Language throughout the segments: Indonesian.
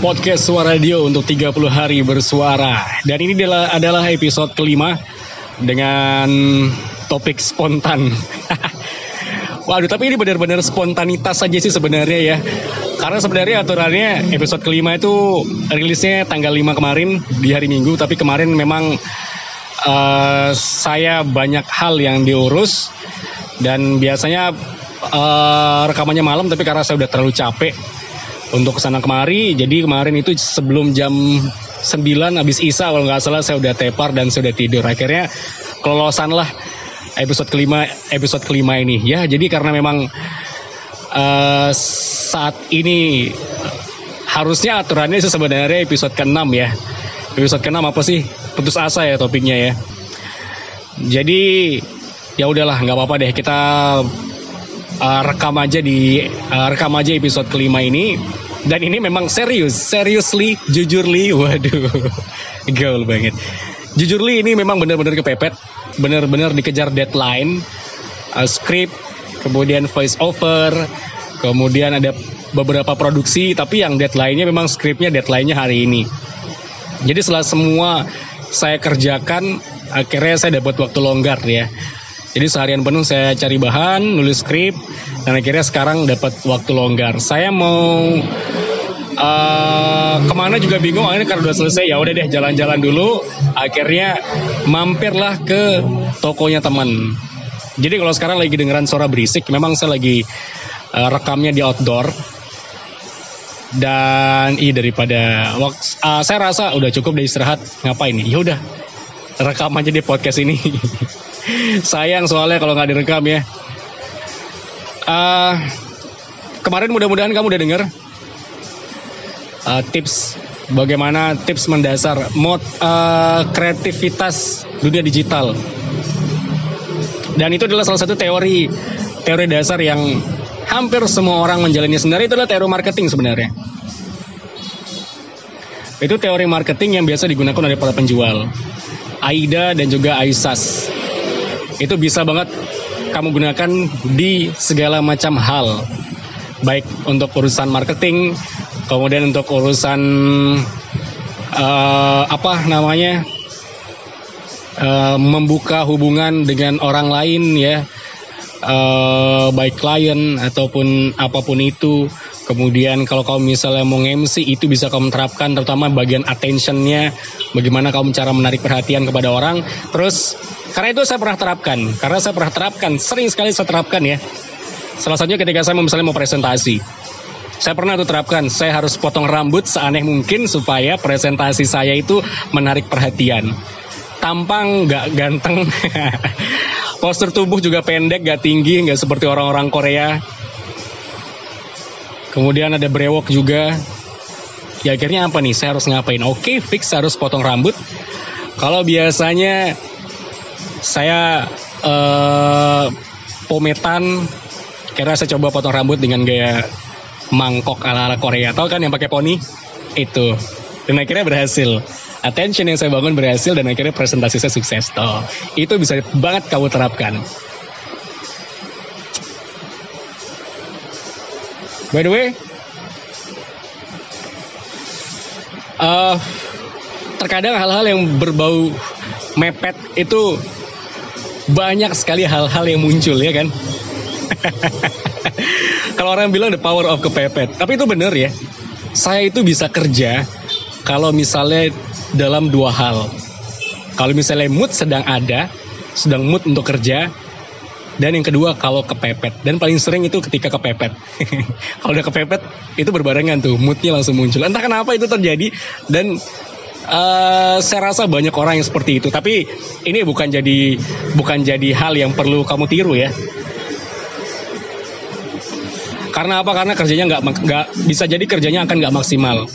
podcast Suara Radio untuk 30 hari bersuara. Dan ini adalah, adalah episode kelima dengan topik spontan. Waduh, tapi ini benar-benar spontanitas saja sih sebenarnya ya. Karena sebenarnya aturannya episode kelima itu rilisnya tanggal 5 kemarin di hari Minggu, tapi kemarin memang uh, saya banyak hal yang diurus dan biasanya uh, rekamannya malam tapi karena saya udah terlalu capek untuk ke sana kemari jadi kemarin itu sebelum jam 9 habis isa kalau nggak salah saya udah tepar dan sudah tidur. Akhirnya kelolosan lah episode kelima episode kelima ini. Ya jadi karena memang uh, saat ini harusnya aturannya sebenarnya episode ke-6 ya. Episode ke-6 apa sih? Putus asa ya topiknya ya. Jadi ya udahlah nggak apa-apa deh. Kita uh, rekam aja di uh, rekam aja episode kelima ini dan ini memang serius, seriously, jujurly, waduh, gaul banget. Jujurly ini memang benar-benar kepepet, benar-benar dikejar deadline, uh, script, kemudian voice over, kemudian ada beberapa produksi, tapi yang deadline-nya memang skripnya deadline-nya hari ini. Jadi setelah semua saya kerjakan, akhirnya saya dapat waktu longgar ya. Jadi seharian penuh saya cari bahan, nulis skrip, dan akhirnya sekarang dapat waktu longgar. Saya mau uh, ke mana juga bingung, akhirnya karena udah selesai ya udah deh jalan-jalan dulu. Akhirnya mampirlah ke tokonya teman. Jadi kalau sekarang lagi dengeran suara berisik, memang saya lagi uh, rekamnya di outdoor. Dan iya daripada uh, saya rasa udah cukup dari istirahat ngapain? Ya udah rekam aja di podcast ini. Sayang soalnya kalau nggak direkam ya. Uh, kemarin mudah-mudahan kamu udah dengar uh, tips bagaimana tips mendasar mod uh, kreativitas dunia digital. Dan itu adalah salah satu teori teori dasar yang hampir semua orang menjalani sebenarnya itu adalah teori marketing sebenarnya. Itu teori marketing yang biasa digunakan oleh para penjual. AIDA dan juga AISAS itu bisa banget kamu gunakan di segala macam hal. Baik untuk urusan marketing kemudian untuk urusan uh, apa namanya uh, membuka hubungan dengan orang lain ya. Uh, baik klien ataupun apa pun itu Kemudian kalau kamu misalnya mau MC itu bisa kamu terapkan terutama bagian attentionnya, bagaimana kamu cara menarik perhatian kepada orang. Terus karena itu saya pernah terapkan, karena saya pernah terapkan, sering sekali saya terapkan ya. Salah satunya ketika saya misalnya mau presentasi. Saya pernah tuh terapkan, saya harus potong rambut seaneh mungkin supaya presentasi saya itu menarik perhatian. Tampang nggak ganteng, postur tubuh juga pendek, nggak tinggi, nggak seperti orang-orang Korea Kemudian ada brewok juga. Ya akhirnya apa nih? Saya harus ngapain? Oke, fix harus potong rambut. Kalau biasanya saya uh, pometan, kira saya coba potong rambut dengan gaya mangkok ala-ala Korea. Tahu kan yang pakai poni? Itu. Dan akhirnya berhasil. Attention yang saya bangun berhasil dan akhirnya presentasi saya sukses. Toh, itu bisa banget kamu terapkan. By the way, uh, terkadang hal-hal yang berbau mepet itu banyak sekali hal-hal yang muncul ya kan. kalau orang bilang the power of kepepet, tapi itu benar ya. Saya itu bisa kerja kalau misalnya dalam dua hal. Kalau misalnya mood sedang ada, sedang mood untuk kerja, dan yang kedua kalau kepepet. Dan paling sering itu ketika kepepet. Kalau udah kepepet itu berbarengan tuh. Moodnya langsung muncul. Entah kenapa itu terjadi. Dan Uh, saya rasa banyak orang yang seperti itu. Tapi ini bukan jadi bukan jadi hal yang perlu kamu tiru ya. Karena apa? Karena kerjanya nggak nggak bisa jadi kerjanya akan nggak maksimal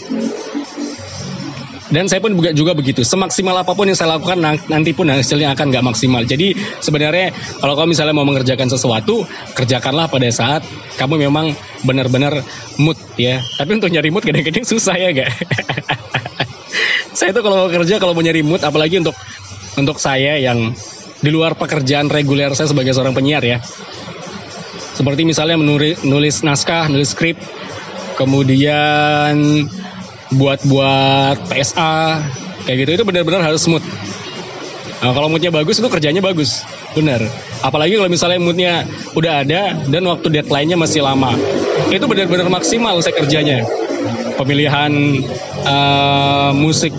dan saya pun juga, juga begitu. Semaksimal apa pun yang saya lakukan nanti pun hasilnya akan nggak maksimal. Jadi sebenarnya kalau kamu misalnya mau mengerjakan sesuatu, kerjakanlah pada saat kamu memang benar-benar mood ya. Tapi untuk nyari mood kadang-kadang susah ya gak? saya itu kalau mau kerja kalau mau nyari mood, apalagi untuk untuk saya yang di luar pekerjaan reguler saya sebagai seorang penyiar ya. Seperti misalnya menulis, nulis naskah, nulis skrip, kemudian buat buat PSA kayak gitu itu benar-benar harus smooth Nah, kalau moodnya bagus itu kerjanya bagus, benar. Apalagi kalau misalnya moodnya udah ada dan waktu deadline-nya masih lama, itu benar-benar maksimal saya kerjanya. Pemilihan uh, musik,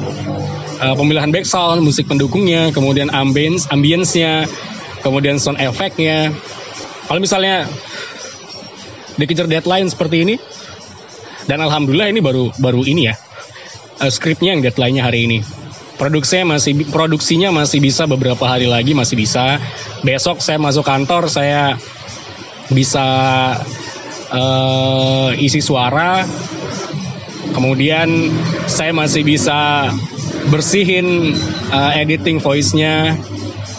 uh, pemilihan background, musik pendukungnya, kemudian ambience, ambience-nya, kemudian sound effect-nya. Kalau misalnya dikejar deadline seperti ini, dan alhamdulillah ini baru baru ini ya, uh, skripnya yang deadline-nya hari ini. Produksinya masih produksinya masih bisa beberapa hari lagi masih bisa. Besok saya masuk kantor saya bisa uh, isi suara. Kemudian saya masih bisa bersihin uh, editing voice-nya.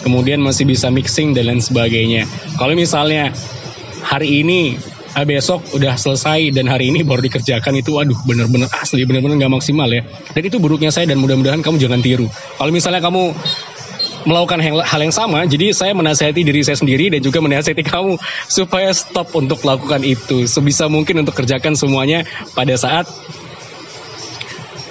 Kemudian masih bisa mixing dan lain sebagainya. Kalau misalnya hari ini besok udah selesai dan hari ini baru dikerjakan itu waduh bener-bener asli bener-bener nggak maksimal ya. Dan itu buruknya saya dan mudah-mudahan kamu jangan tiru. Kalau misalnya kamu melakukan hal yang sama jadi saya menasihati diri saya sendiri dan juga menasihati kamu supaya stop untuk melakukan itu sebisa mungkin untuk kerjakan semuanya pada saat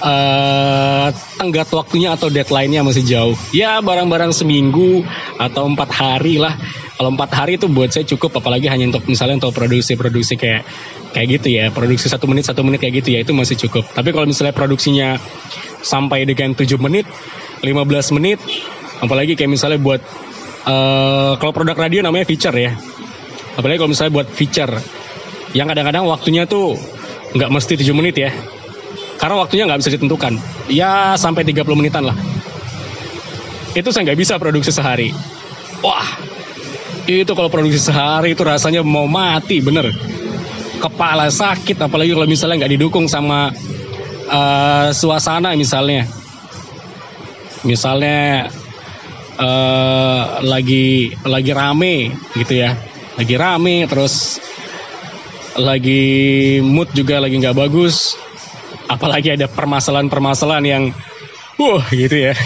uh, tenggat waktunya atau deadline-nya masih jauh. Ya barang-barang seminggu atau empat hari lah. Kalau empat hari itu buat saya cukup apalagi hanya untuk misalnya untuk produksi-produksi kayak kayak gitu ya. Produksi satu menit satu menit kayak gitu ya itu masih cukup. Tapi kalau misalnya produksinya sampai dengan 7 menit 15 menit apalagi kayak misalnya buat uh, kalau produk radio namanya feature ya. Apalagi kalau misalnya buat feature yang kadang-kadang waktunya tuh nggak mesti 7 menit ya karena waktunya nggak bisa ditentukan. Ya sampai 30 menitan lah. Itu saya nggak bisa produksi sehari. Wah itu kalau produksi sehari itu rasanya mau mati bener. Kepala sakit apalagi kalau misalnya nggak didukung sama uh, suasana misalnya. Misalnya uh, lagi lagi rame gitu ya. Lagi rame terus lagi mood juga lagi nggak bagus apalagi ada permasalahan-permasalahan yang wah gitu ya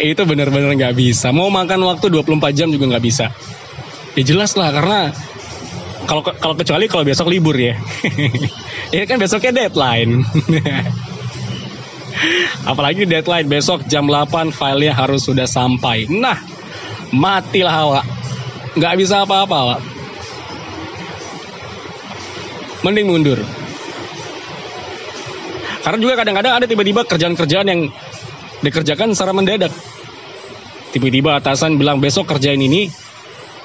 itu benar-benar nggak bisa. Mau makan waktu 24 jam juga nggak bisa. Ya jelas lah karena kalau kalau kecuali kalau besok libur ya. ya kan besoknya deadline. Apalagi deadline besok jam 8 filenya harus sudah sampai. Nah, matilah awak. Nggak bisa apa-apa. Mending mundur. Karena juga kadang-kadang ada tiba-tiba kerjaan-kerjaan yang dikerjakan secara mendadak. Tiba-tiba atasan bilang besok kerjain ini,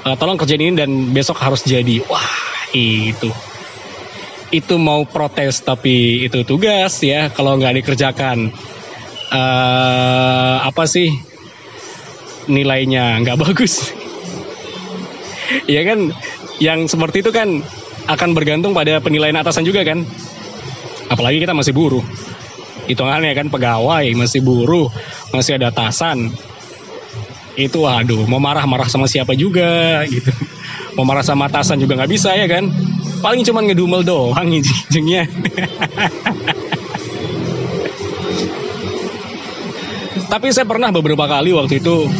uh, tolong kerjain ini dan besok harus jadi. Wah itu, itu mau protes tapi itu tugas ya kalau nggak dikerjakan. Uh, apa sih nilainya nggak bagus? ya kan, yang seperti itu kan akan bergantung pada penilaian atasan juga kan. Apalagi kita masih buruh. Hitungannya kan pegawai masih buruh masih ada atasan. Itu waduh mau marah-marah sama siapa juga gitu. Mau marah sama atasan juga nggak bisa ya kan? Paling cuma ngedumel doang jengnya tapi saya pernah beberapa kali waktu itu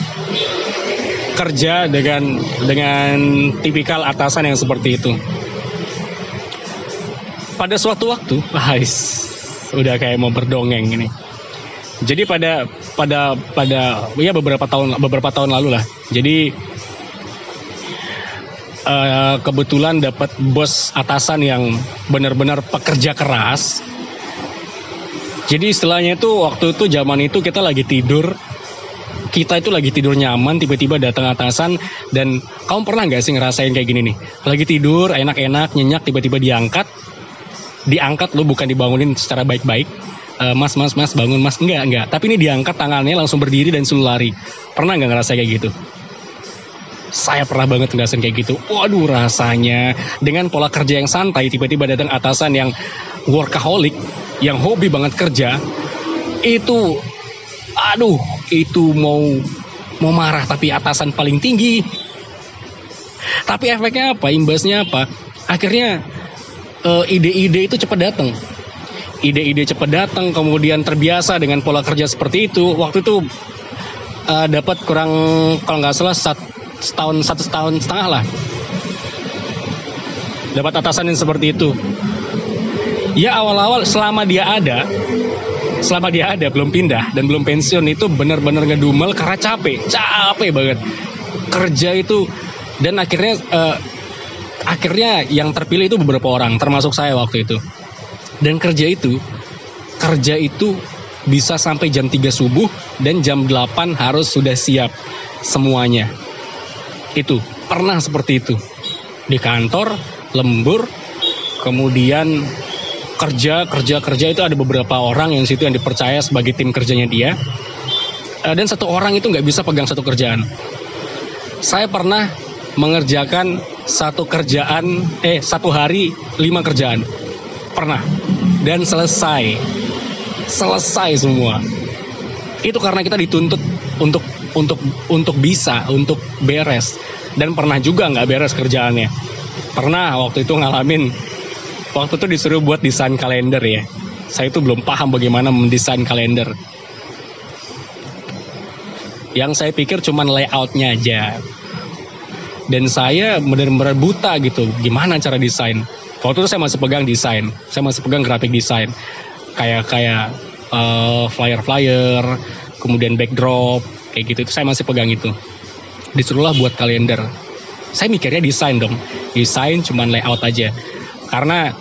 kerja dengan dengan tipikal atasan yang seperti itu pada suatu waktu, guys, udah kayak mau berdongeng ini. Jadi pada pada pada ya beberapa tahun beberapa tahun lalu lah. Jadi uh, kebetulan dapat bos atasan yang benar-benar pekerja keras. Jadi istilahnya itu waktu itu zaman itu kita lagi tidur, kita itu lagi tidur nyaman, tiba-tiba datang atasan dan kamu pernah nggak sih ngerasain kayak gini nih? Lagi tidur enak-enak nyenyak, tiba-tiba diangkat, diangkat lo bukan dibangunin secara baik-baik. Uh, mas mas mas bangun mas. Enggak enggak. Tapi ini diangkat tangannya langsung berdiri dan suruh lari. Pernah nggak ngerasa kayak gitu? Saya pernah banget ngerasain kayak gitu. Waduh rasanya. Dengan pola kerja yang santai tiba-tiba datang atasan yang workaholic yang hobi banget kerja itu aduh itu mau mau marah tapi atasan paling tinggi. Tapi efeknya apa? Imbasnya apa? Akhirnya ide-ide uh, itu cepat datang. Ide-ide cepat datang, kemudian terbiasa dengan pola kerja seperti itu. Waktu itu uh, dapat kurang kalau nggak salah sat, setahun satu tahun setengah lah. Dapat atasan yang seperti itu. ya awal-awal selama dia ada selama dia ada belum pindah dan belum pensiun itu benar-benar ngedumel karena capek capek banget kerja itu dan akhirnya uh, akhirnya yang terpilih itu beberapa orang termasuk saya waktu itu dan kerja itu kerja itu bisa sampai jam 3 subuh dan jam 8 harus sudah siap semuanya. Itu pernah seperti itu. Di kantor lembur kemudian kerja kerja kerja itu ada beberapa orang yang situ yang dipercaya sebagai tim kerjanya dia eh, dan satu orang itu nggak bisa pegang satu kerjaan saya pernah mengerjakan satu kerjaan eh satu hari lima kerjaan. Pernah. Dan selesai. Selesai semua. Itu karena kita dituntut untuk untuk untuk bisa untuk beres. Dan pernah juga nggak beres kerjaannya. Pernah waktu itu ngalamin. Waktu itu disuruh buat desain kalender ya. Saya itu belum paham bagaimana mendesain kalender. Yang saya pikir cuma layoutnya aja dan saya benar-benar buta gitu gimana cara desain. Waktu itu saya masih pegang desain saya masih pegang grafik desain kayak kayak uh, flyer flyer kemudian backdrop kayak gitu. Itu saya masih pegang itu. Disuruhlah buat kalender. Saya mikirnya desain dong. Desain cuman layout aja. Karena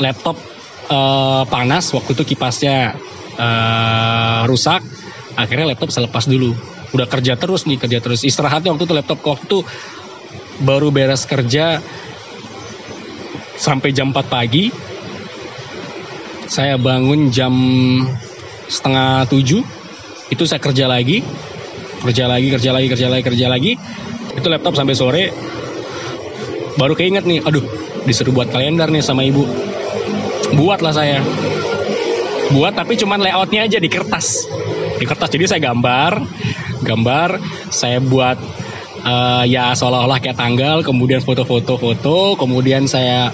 laptop uh, panas waktu itu kipasnya uh, rusak akhirnya laptop saya lepas dulu. Udah kerja terus nih kerja terus. Istirahatnya waktu itu laptop. Waktu baru beres kerja sampai jam 4 pagi. Saya bangun jam setengah tujuh, itu saya kerja lagi, kerja lagi, kerja lagi, kerja lagi, kerja lagi. Itu laptop sampai sore. Baru keinget nih, aduh, disuruh buat kalender nih sama ibu. Buatlah saya. Buat tapi cuman layoutnya aja di kertas. Di kertas, jadi saya gambar, gambar, saya buat uh, ya seolah-olah kayak tanggal, kemudian foto-foto foto, kemudian saya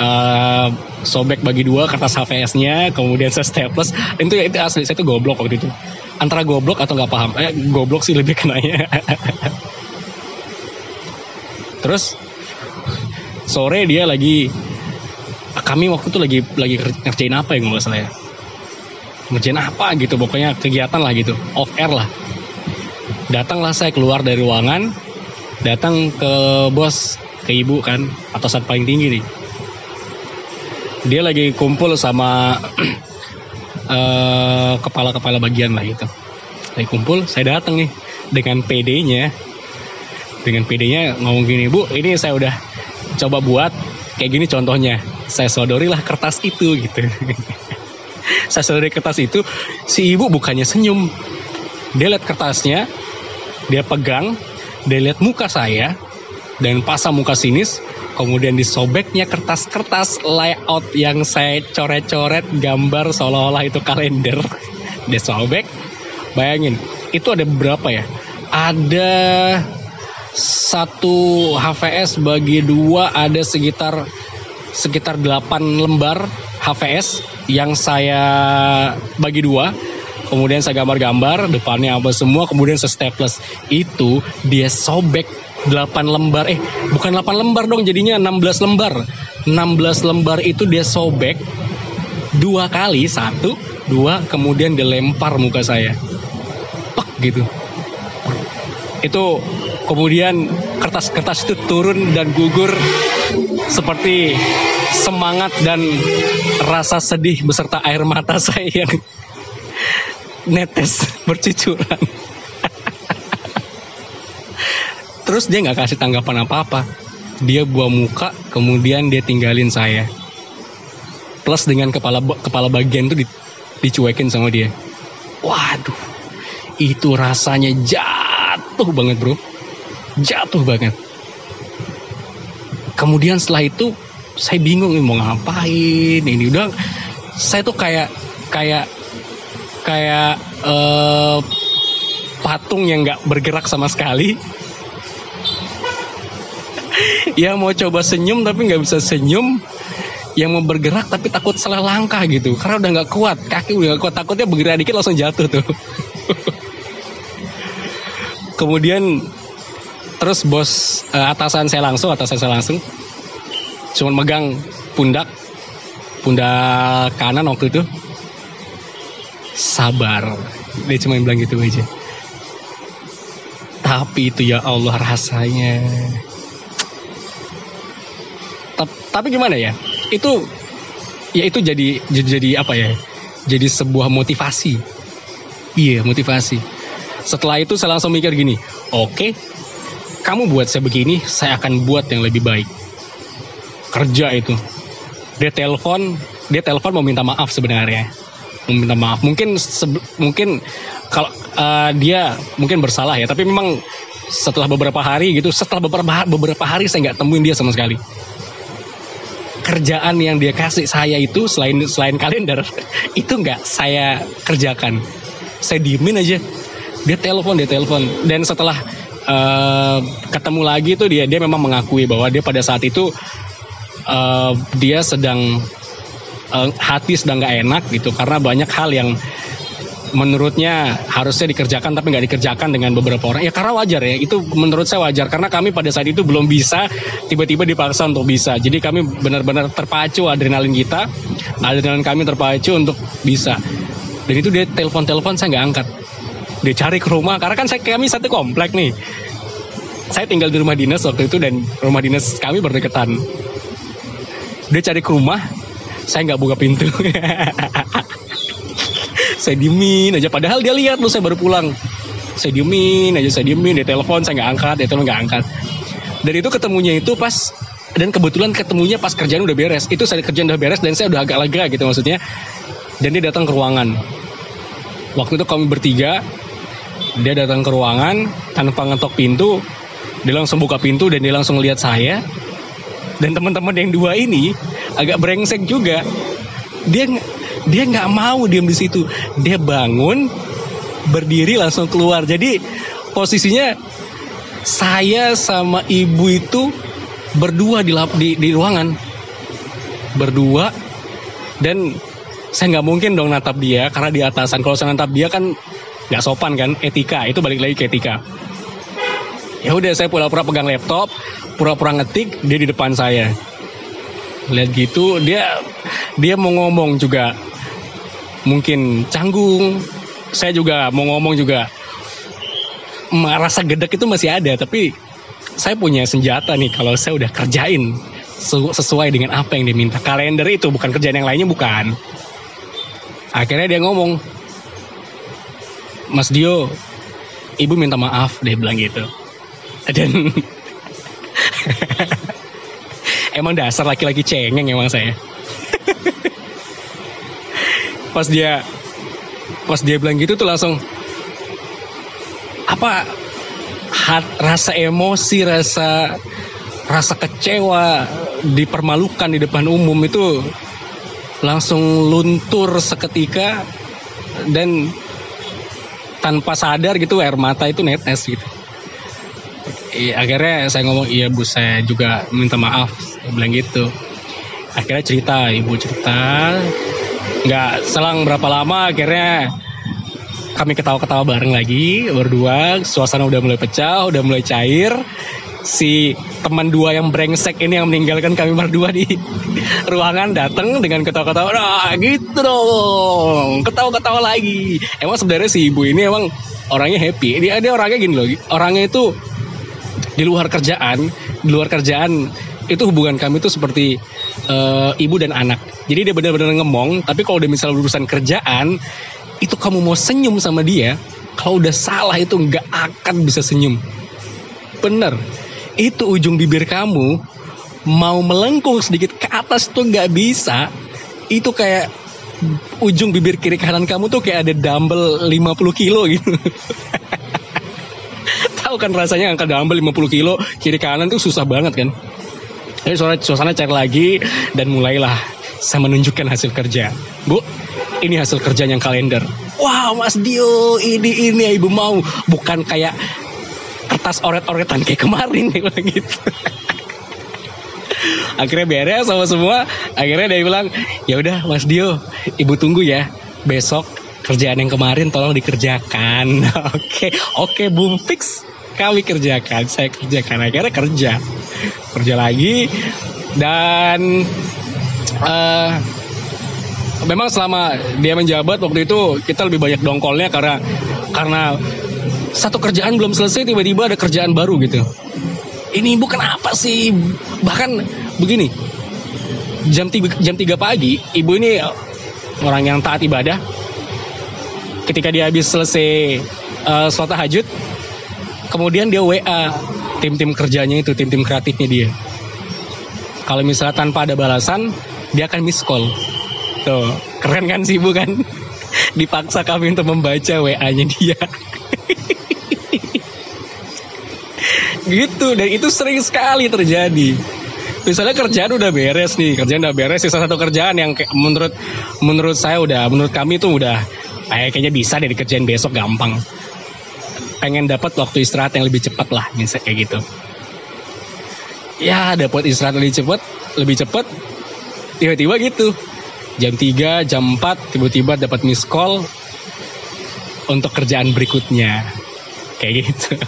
uh, sobek bagi dua kertas HVS-nya, kemudian saya staples. Itu ya itu asli saya tuh goblok waktu itu. Antara goblok atau nggak paham. Eh, goblok sih lebih kenanya. Terus sore dia lagi kami waktu itu lagi lagi ngerjain apa ya nggak salah ya ngerjain apa gitu pokoknya kegiatan lah gitu off air lah datanglah saya keluar dari ruangan datang ke bos ke ibu kan atasan paling tinggi nih. Dia lagi kumpul sama uh, kepala-kepala bagian lah itu. Lagi kumpul saya datang nih dengan PD-nya. Dengan PD-nya ngomong gini bu ini saya udah coba buat kayak gini contohnya. Saya sodori lah kertas itu gitu. Saya sodori kertas itu si ibu bukannya senyum. Dia lihat kertasnya dia pegang dia lihat muka saya dan pasang muka sinis kemudian disobeknya kertas-kertas layout yang saya coret-coret gambar seolah-olah itu kalender. Disobek bayangin itu ada berapa ya? Ada satu HVS bagi dua ada sekitar sekitar 8 lembar HVS yang saya bagi dua kemudian saya gambar-gambar depannya apa semua kemudian saya staples itu dia sobek 8 lembar. Eh bukan 8 lembar dong jadinya 16 lembar. 16 lembar itu dia sobek dua kali satu dua kemudian dilempar muka saya. Pek gitu. Itu kemudian kertas-kertas itu turun dan gugur seperti semangat dan rasa sedih beserta air mata saya. yang netes bercucuran Terus dia nggak kasih tanggapan apa-apa. Dia buah muka, kemudian dia tinggalin saya. Plus dengan kepala kepala bagian tuh dicuekin sama dia. Waduh, itu rasanya jatuh banget bro. Jatuh banget. Kemudian setelah itu saya bingung nih mau ngapain. Ini udah saya tuh kayak kayak kayak uh, patung yang nggak bergerak sama sekali. Yang mau coba senyum tapi nggak bisa senyum. Yang mau bergerak tapi takut salah langkah gitu. Karena udah nggak kuat kaki udah nggak kuat. Takutnya bergerak dikit langsung jatuh tuh. Kemudian terus bos uh, atasan saya langsung atasan saya langsung. Cuma megang pundak. Pundak kanan waktu itu sabar. Dia cuma bilang gitu aja. Tapi itu ya Allah rasanya. Tapi gimana ya? Itu ya itu jadi jadi apa ya? Jadi sebuah motivasi. Iya motivasi. Setelah itu saya langsung mikir gini oke okay, kamu buat saya begini saya akan buat yang lebih baik. Kerja itu. Dia telepon dia telepon mau minta maaf sebenarnya mau minta maaf. Mungkin mungkin kalau uh, dia mungkin bersalah ya tapi memang setelah beberapa hari gitu setelah beberapa beberapa hari saya nggak temuin dia sama sekali. Kerjaan yang dia kasih saya itu selain selain kalender itu nggak saya kerjakan. Saya diemin aja. Dia telepon dia telepon. Dan setelah uh, ketemu lagi tuh dia dia memang mengakui bahwa dia pada saat itu uh, dia sedang uh, hati sedang nggak enak gitu karena banyak hal yang menurutnya harusnya dikerjakan tapi nggak dikerjakan dengan beberapa orang. Ya karena wajar ya itu menurut saya wajar karena kami pada saat itu belum bisa tiba-tiba dipaksa untuk bisa. Jadi kami benar-benar terpacu adrenalin kita adrenalin kami terpacu untuk bisa. Dan itu dia telepon-telepon saya nggak angkat. Dia cari ke rumah karena kan saya kami satu komplek nih. Saya tinggal di rumah dinas waktu itu dan rumah dinas kami berdekatan. Dia cari ke rumah saya nggak buka pintu. Saya diemin aja. Padahal dia lihat lu saya baru pulang. Saya diemin aja saya diemin. Dia telepon saya nggak angkat. Dia telepon nggak angkat. Dan itu ketemunya itu pas dan kebetulan ketemunya pas kerjaan udah beres. Itu saya kerjaan udah beres dan saya udah agak lega gitu maksudnya. Dan dia datang ke ruangan. Waktu itu kami bertiga dia datang ke ruangan tanpa ngetok pintu dia langsung buka pintu dan dia langsung lihat saya dan teman-teman yang dua ini agak brengsek juga. Dia dia nggak mau diam di situ. Dia bangun berdiri langsung keluar. Jadi posisinya saya sama ibu itu berdua di di, di ruangan. Berdua. Dan saya nggak mungkin dong natap dia karena di atasan. Kalau saya natap dia kan nggak sopan kan etika. Itu balik lagi ke etika ya udah saya pura-pura pegang laptop pura-pura ngetik dia di depan saya. Lihat gitu dia dia mau ngomong juga. Mungkin canggung. Saya juga mau ngomong juga. Merasa gedek itu masih ada tapi saya punya senjata nih kalau saya udah kerjain sesuai dengan apa yang diminta kalender itu bukan kerjaan yang lainnya bukan. Akhirnya dia ngomong Mas Dio ibu minta maaf dia bilang gitu dan emang dasar laki-laki cengeng emang saya pas dia pas dia bilang gitu tuh langsung apa hat, rasa emosi rasa rasa kecewa dipermalukan di depan umum itu langsung luntur seketika dan tanpa sadar gitu air mata itu netes gitu. I, akhirnya saya ngomong iya bu saya juga minta maaf. Saya bilang gitu. Akhirnya cerita ibu cerita. Nggak selang berapa lama akhirnya kami ketawa-ketawa bareng lagi berdua. Suasana udah mulai pecah udah mulai cair. Si teman dua yang brengsek ini yang meninggalkan kami berdua di ruangan datang dengan ketawa-ketawa nah gitu dong ketawa-ketawa lagi. Emang sebenarnya si ibu ini emang orangnya happy. Dia dia orangnya gini loh orangnya itu di luar kerjaan di luar kerjaan itu hubungan kami itu seperti uh, ibu dan anak. Jadi dia benar-benar ngemong, tapi kalau udah misalnya urusan kerjaan, itu kamu mau senyum sama dia, kalau udah salah itu nggak akan bisa senyum. Bener, itu ujung bibir kamu mau melengkung sedikit ke atas tuh nggak bisa. Itu kayak ujung bibir kiri kanan kamu tuh kayak ada dumbbell 50 kilo gitu. Tahu kan rasanya angkat dumbbell 50 kilo kiri kanan tuh susah banget kan? Jadi suasana, suasana cair lagi dan mulailah saya menunjukkan hasil kerja. Bu, ini hasil kerja yang kalender. Wow, Mas Dio, ini ini ya ibu mau. Bukan kayak kertas oret-oretan kayak kemarin gitu. akhirnya beres sama semua. Akhirnya dia bilang, ya udah Mas Dio, ibu tunggu ya. Besok kerjaan yang kemarin tolong dikerjakan. Oke, oke, boom fix kami kerjakan saya kerjakan akhirnya kerja kerja lagi dan uh, memang selama dia menjabat waktu itu kita lebih banyak dongkolnya karena karena satu kerjaan belum selesai tiba-tiba ada kerjaan baru gitu. Ini ibu kenapa sih? Bahkan begini, jam tiga, jam 3 pagi ibu ini orang yang taat ibadah. Ketika dia habis selesai uh, sholat tahajud, kemudian dia WA tim-tim kerjanya itu, tim-tim kreatifnya dia. Kalau misalnya tanpa ada balasan, dia akan miss call. Tuh, keren kan sih bukan? Dipaksa kami untuk membaca WA-nya dia. gitu, dan itu sering sekali terjadi. Misalnya kerjaan udah beres nih, kerjaan udah beres, sisa satu kerjaan yang menurut menurut saya udah, menurut kami tuh udah eh, kayaknya bisa deh dikerjain besok gampang. Pengen dapat waktu istirahat yang lebih cepat lah, misalnya kayak gitu. Ya dapat istirahat lebih cepat lebih cepat tiba-tiba gitu. Jam 3 jam 4 tiba-tiba dapat miss call untuk kerjaan berikutnya. Kayak gitu.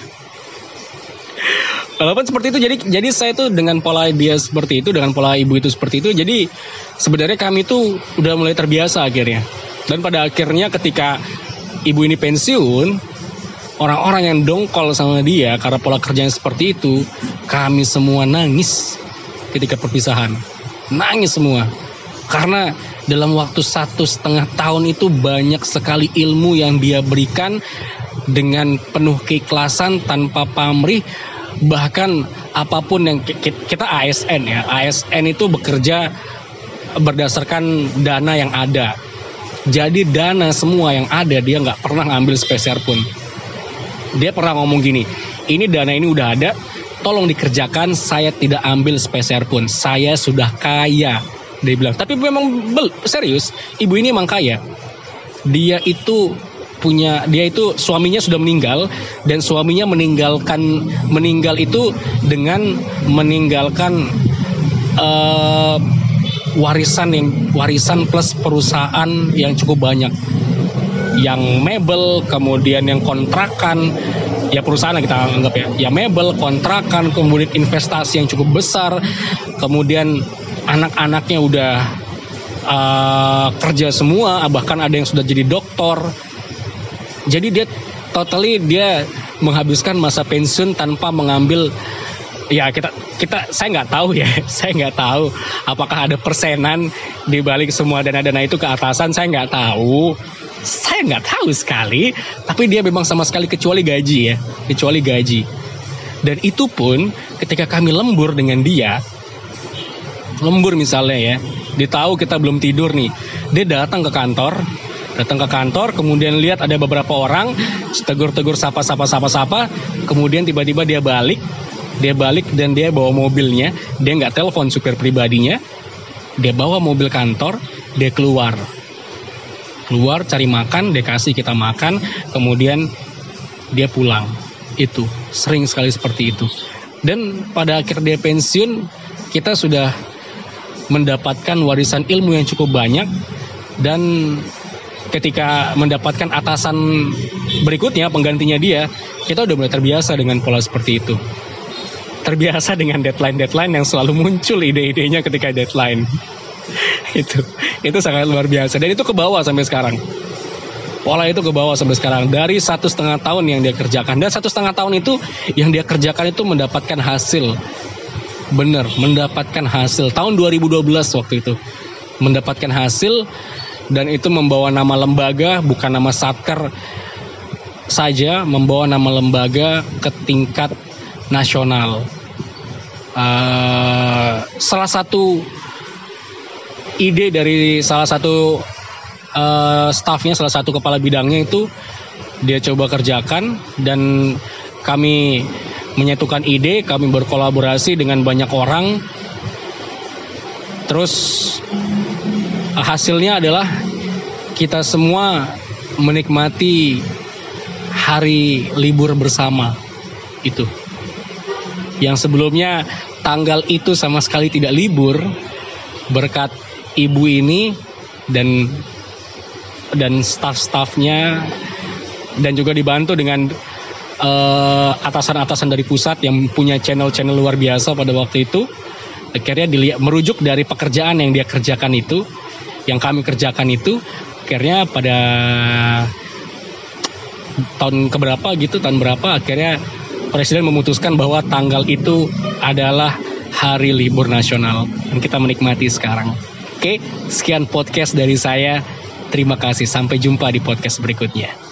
Walaupun seperti itu jadi jadi saya tuh dengan pola dia seperti itu dengan pola ibu itu seperti itu jadi sebenarnya kami tuh udah mulai terbiasa akhirnya. Dan pada akhirnya ketika ibu ini pensiun orang-orang yang dongkol sama dia karena pola kerjanya seperti itu, kami semua nangis ketika perpisahan. Nangis semua. Karena dalam waktu satu setengah tahun itu banyak sekali ilmu yang dia berikan dengan penuh keikhlasan tanpa pamrih bahkan apa pun yang kita ASN ya ASN itu bekerja berdasarkan dana yang ada jadi dana semua yang ada dia nggak pernah ngambil spesial pun dia pernah ngomong gini, ini dana ini udah ada, tolong dikerjakan, saya tidak ambil spesial pun, saya sudah kaya. Dia bilang, tapi memang bel, serius, ibu ini emang kaya. Dia itu punya dia itu suaminya sudah meninggal dan suaminya meninggalkan meninggal itu dengan meninggalkan uh, warisan yang warisan plus perusahaan yang cukup banyak yang mebel, kemudian yang kontrakan, ya perusahaan kita anggap ya, ya mebel, kontrakan, kemudian investasi yang cukup besar, kemudian anak-anaknya udah uh, kerja semua, bahkan ada yang sudah jadi doktor. Jadi dia totally dia menghabiskan masa pensiun tanpa mengambil ya kita kita saya nggak tahu ya saya nggak tahu apakah ada persenan di balik semua dana-dana itu ke atasan saya nggak tahu saya nggak tahu sekali, tapi dia memang sama sekali kecuali gaji ya, kecuali gaji. Dan itu pun ketika kami lembur dengan dia, lembur misalnya ya, dia tahu kita belum tidur nih, dia datang ke kantor, datang ke kantor, kemudian lihat ada beberapa orang, tegur-tegur sapa sapa sapa sapa, kemudian tiba-tiba dia balik, dia balik dan dia bawa mobilnya, dia nggak telepon supir pribadinya, dia bawa mobil kantor, dia keluar keluar cari makan dia kasih kita makan kemudian dia pulang. Itu sering sekali seperti itu. Dan pada akhir dia pensiun kita sudah mendapatkan warisan ilmu yang cukup banyak. Dan ketika mendapatkan atasan berikutnya penggantinya dia kita udah mulai terbiasa dengan pola seperti itu. Terbiasa dengan deadline-deadline yang selalu muncul ide-idenya ketika deadline itu itu sangat luar biasa. Dan itu ke bawah sampai sekarang. Pola itu ke bawah sampai sekarang. Dari satu setengah tahun yang dia kerjakan. Dan satu setengah tahun itu yang dia kerjakan itu mendapatkan hasil. Benar mendapatkan hasil. Tahun 2012 waktu itu. Mendapatkan hasil dan itu membawa nama lembaga bukan nama satker saja membawa nama lembaga ke tingkat nasional. Uh, salah satu ide dari salah satu uh, staffnya, salah satu kepala bidangnya itu dia coba kerjakan dan kami menyatukan ide, kami berkolaborasi dengan banyak orang. Terus hasilnya adalah kita semua menikmati hari libur bersama itu. Yang sebelumnya tanggal itu sama sekali tidak libur berkat ibu ini dan dan staff-staffnya dan juga dibantu dengan eh, atasan-atasan uh, dari pusat yang punya channel-channel luar biasa pada waktu itu akhirnya dilihat merujuk dari pekerjaan yang dia kerjakan itu yang kami kerjakan itu akhirnya pada tahun keberapa gitu tahun berapa akhirnya presiden memutuskan bahwa tanggal itu adalah hari libur nasional yang kita menikmati sekarang. Oke, sekian podcast dari saya. Terima kasih. Sampai jumpa di podcast berikutnya.